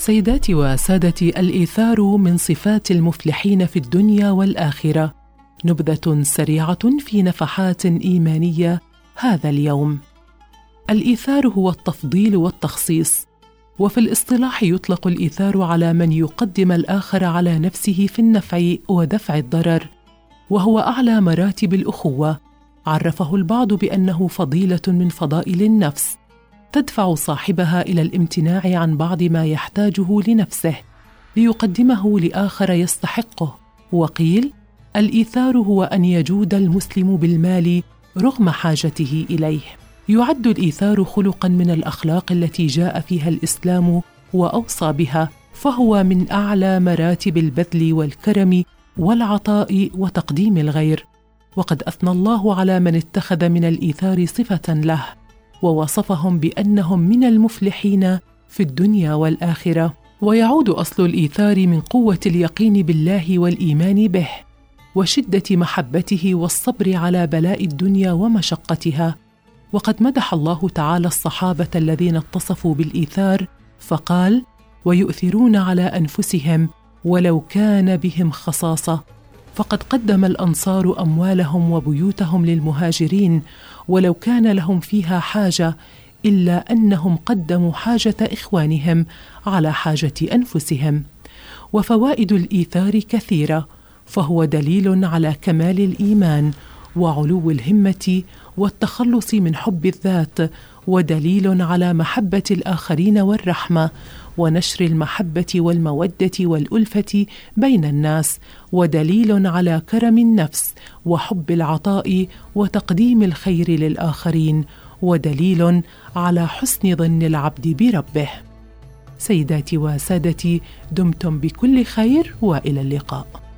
سيداتي وسادتي الإيثار من صفات المفلحين في الدنيا والآخرة. نبذة سريعة في نفحات إيمانية هذا اليوم. الإيثار هو التفضيل والتخصيص. وفي الاصطلاح يطلق الإيثار على من يقدم الآخر على نفسه في النفع ودفع الضرر وهو أعلى مراتب الأخوة. عرفه البعض بأنه فضيلة من فضائل النفس. تدفع صاحبها إلى الامتناع عن بعض ما يحتاجه لنفسه ليقدمه لآخر يستحقه. وقيل الإيثار هو أن يجود المسلم بالمال رغم حاجته إليه. يعد الإيثار خلقا من الأخلاق التي جاء فيها الإسلام وأوصى بها فهو من أعلى مراتب البذل والكرم والعطاء وتقديم الغير. وقد أثنى الله على من اتخذ من الإيثار صفة له. ووصفهم بأنهم من المفلحين في الدنيا والآخرة. ويعود أصل الإيثار من قوة اليقين بالله والإيمان به وشدة محبته والصبر على بلاء الدنيا ومشقتها. وقد مدح الله تعالى الصحابة الذين اتصفوا بالإيثار فقال ويؤثرون على أنفسهم ولو كان بهم خصاصة. فقد قدم الأنصار أموالهم وبيوتهم للمهاجرين ولو كان لهم فيها حاجة إلا أنهم قدموا حاجة إخوانهم على حاجة أنفسهم. وفوائد الإيثار كثيرة فهو دليل على كمال الإيمان وعلو الهمة والتخلص من حب الذات ودليل على محبة الآخرين والرحمة ونشر المحبة والمودة والألفة بين الناس ودليل على كرم النفس وحب العطاء وتقديم الخير للآخرين ودليل على حسن ظن العبد بربه. سيداتي وسادتي دمتم بكل خير وإلى اللقاء.